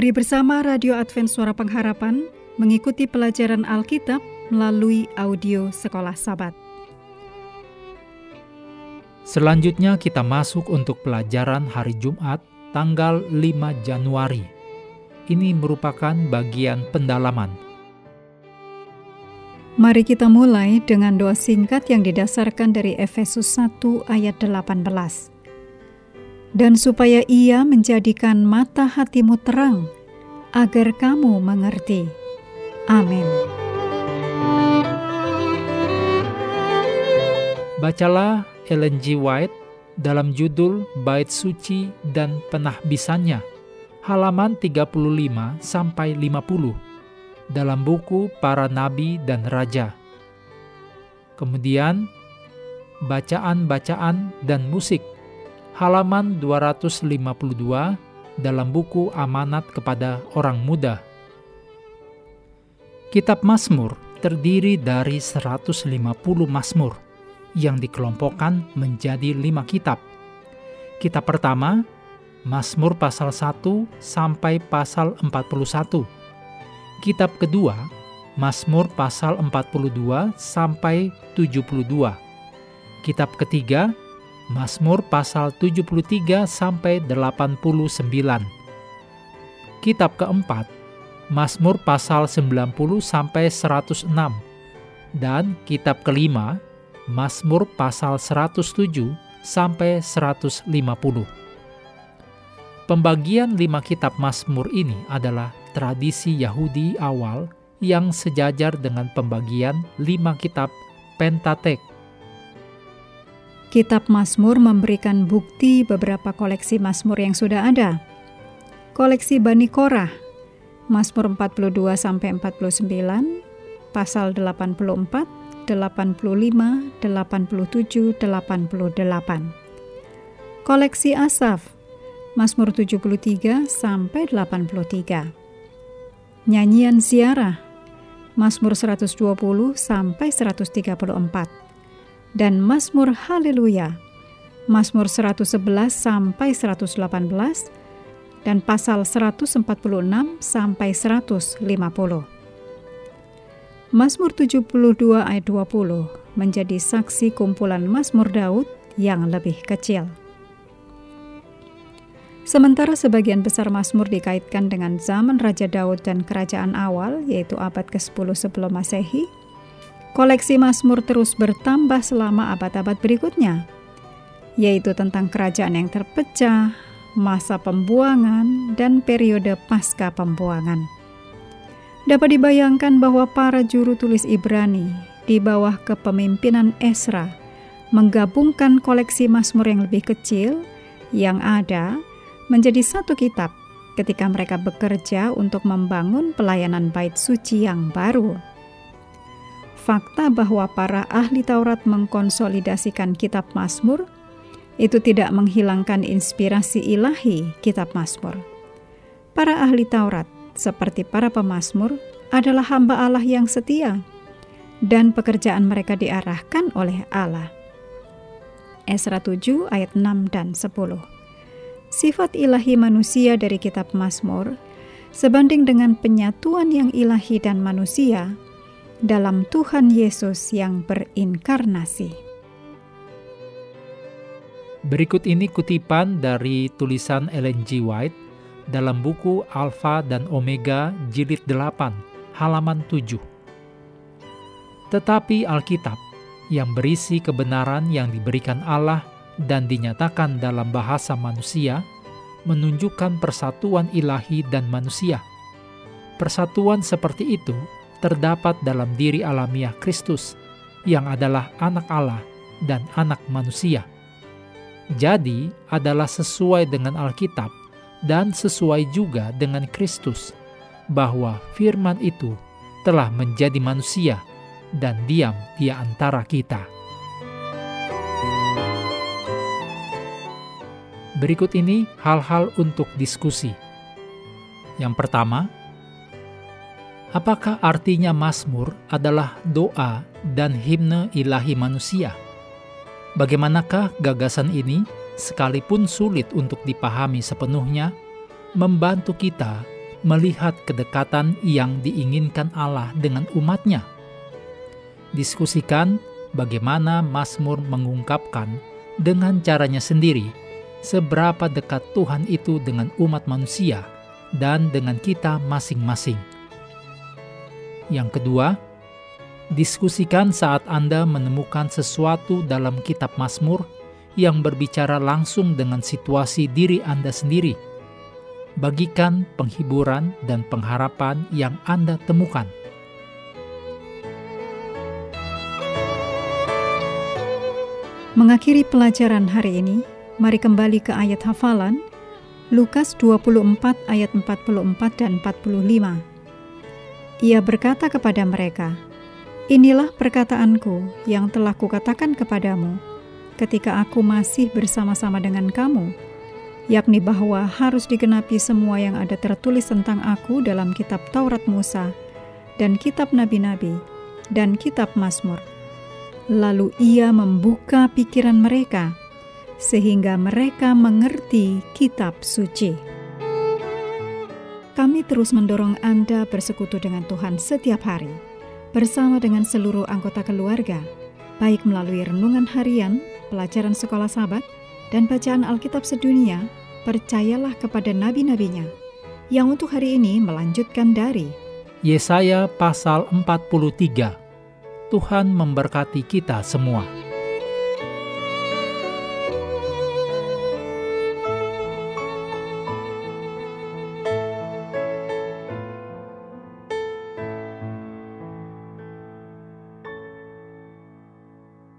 Mari bersama Radio Advent Suara Pengharapan mengikuti pelajaran Alkitab melalui audio Sekolah Sabat. Selanjutnya kita masuk untuk pelajaran hari Jumat tanggal 5 Januari. Ini merupakan bagian pendalaman. Mari kita mulai dengan doa singkat yang didasarkan dari Efesus 1 ayat 18. Dan supaya ia menjadikan mata hatimu terang, agar kamu mengerti. Amin. Bacalah Ellen G. White dalam judul Bait Suci dan Penahbisannya, halaman 35 sampai 50 dalam buku Para Nabi dan Raja. Kemudian bacaan-bacaan dan musik halaman 252 dalam buku Amanat kepada Orang Muda. Kitab Mazmur terdiri dari 150 Mazmur yang dikelompokkan menjadi lima kitab. Kitab pertama, Mazmur pasal 1 sampai pasal 41. Kitab kedua, Mazmur pasal 42 sampai 72. Kitab ketiga, Mazmur pasal 73 sampai 89. Kitab keempat, Mazmur pasal 90 sampai 106. Dan kitab kelima, Mazmur pasal 107 sampai 150. Pembagian lima kitab Mazmur ini adalah tradisi Yahudi awal yang sejajar dengan pembagian lima kitab Pentatek. Kitab Mazmur memberikan bukti beberapa koleksi Mazmur yang sudah ada. Koleksi Bani Korah, Mazmur 42 sampai 49, pasal 84, 85, 87, 88. Koleksi Asaf, Mazmur 73 sampai 83. Nyanyian Ziarah, Mazmur 120 sampai 134 dan Mazmur Haleluya, Mazmur 111 sampai 118 dan pasal 146 sampai 150. Mazmur 72 ayat 20 menjadi saksi kumpulan Mazmur Daud yang lebih kecil. Sementara sebagian besar Mazmur dikaitkan dengan zaman Raja Daud dan kerajaan awal, yaitu abad ke-10 sebelum Masehi, Koleksi Mazmur terus bertambah selama abad-abad berikutnya, yaitu tentang kerajaan yang terpecah, masa pembuangan, dan periode pasca pembuangan. Dapat dibayangkan bahwa para juru tulis Ibrani di bawah kepemimpinan Esra menggabungkan koleksi Mazmur yang lebih kecil yang ada menjadi satu kitab ketika mereka bekerja untuk membangun pelayanan bait suci yang baru fakta bahwa para ahli Taurat mengkonsolidasikan kitab Mazmur itu tidak menghilangkan inspirasi ilahi kitab Mazmur. Para ahli Taurat, seperti para pemazmur, adalah hamba Allah yang setia dan pekerjaan mereka diarahkan oleh Allah. Esra 7 ayat 6 dan 10. Sifat ilahi manusia dari kitab Mazmur sebanding dengan penyatuan yang ilahi dan manusia dalam Tuhan Yesus yang berinkarnasi. Berikut ini kutipan dari tulisan Ellen G. White dalam buku Alpha dan Omega jilid 8 halaman 7. Tetapi Alkitab yang berisi kebenaran yang diberikan Allah dan dinyatakan dalam bahasa manusia menunjukkan persatuan ilahi dan manusia. Persatuan seperti itu terdapat dalam diri alamiah Kristus, yang adalah anak Allah dan anak manusia. Jadi, adalah sesuai dengan Alkitab dan sesuai juga dengan Kristus, bahwa firman itu telah menjadi manusia dan diam di antara kita. Berikut ini hal-hal untuk diskusi. Yang pertama, Apakah artinya Mazmur adalah doa dan himne ilahi manusia? Bagaimanakah gagasan ini, sekalipun sulit untuk dipahami sepenuhnya, membantu kita melihat kedekatan yang diinginkan Allah dengan umatnya. Diskusikan bagaimana Mazmur mengungkapkan dengan caranya sendiri seberapa dekat Tuhan itu dengan umat manusia dan dengan kita masing-masing. Yang kedua, diskusikan saat Anda menemukan sesuatu dalam kitab Mazmur yang berbicara langsung dengan situasi diri Anda sendiri bagikan penghiburan dan pengharapan yang Anda temukan. Mengakhiri pelajaran hari ini, mari kembali ke ayat hafalan Lukas 24 ayat 44 dan 45. Ia berkata kepada mereka, Inilah perkataanku yang telah kukatakan kepadamu ketika aku masih bersama-sama dengan kamu yakni bahwa harus digenapi semua yang ada tertulis tentang aku dalam kitab Taurat Musa dan kitab nabi-nabi dan kitab Mazmur. Lalu ia membuka pikiran mereka sehingga mereka mengerti kitab suci. Kami terus mendorong Anda bersekutu dengan Tuhan setiap hari bersama dengan seluruh anggota keluarga, baik melalui renungan harian, pelajaran sekolah sahabat, dan bacaan Alkitab sedunia percayalah kepada nabi-nabinya, yang untuk hari ini melanjutkan dari Yesaya pasal 43. Tuhan memberkati kita semua.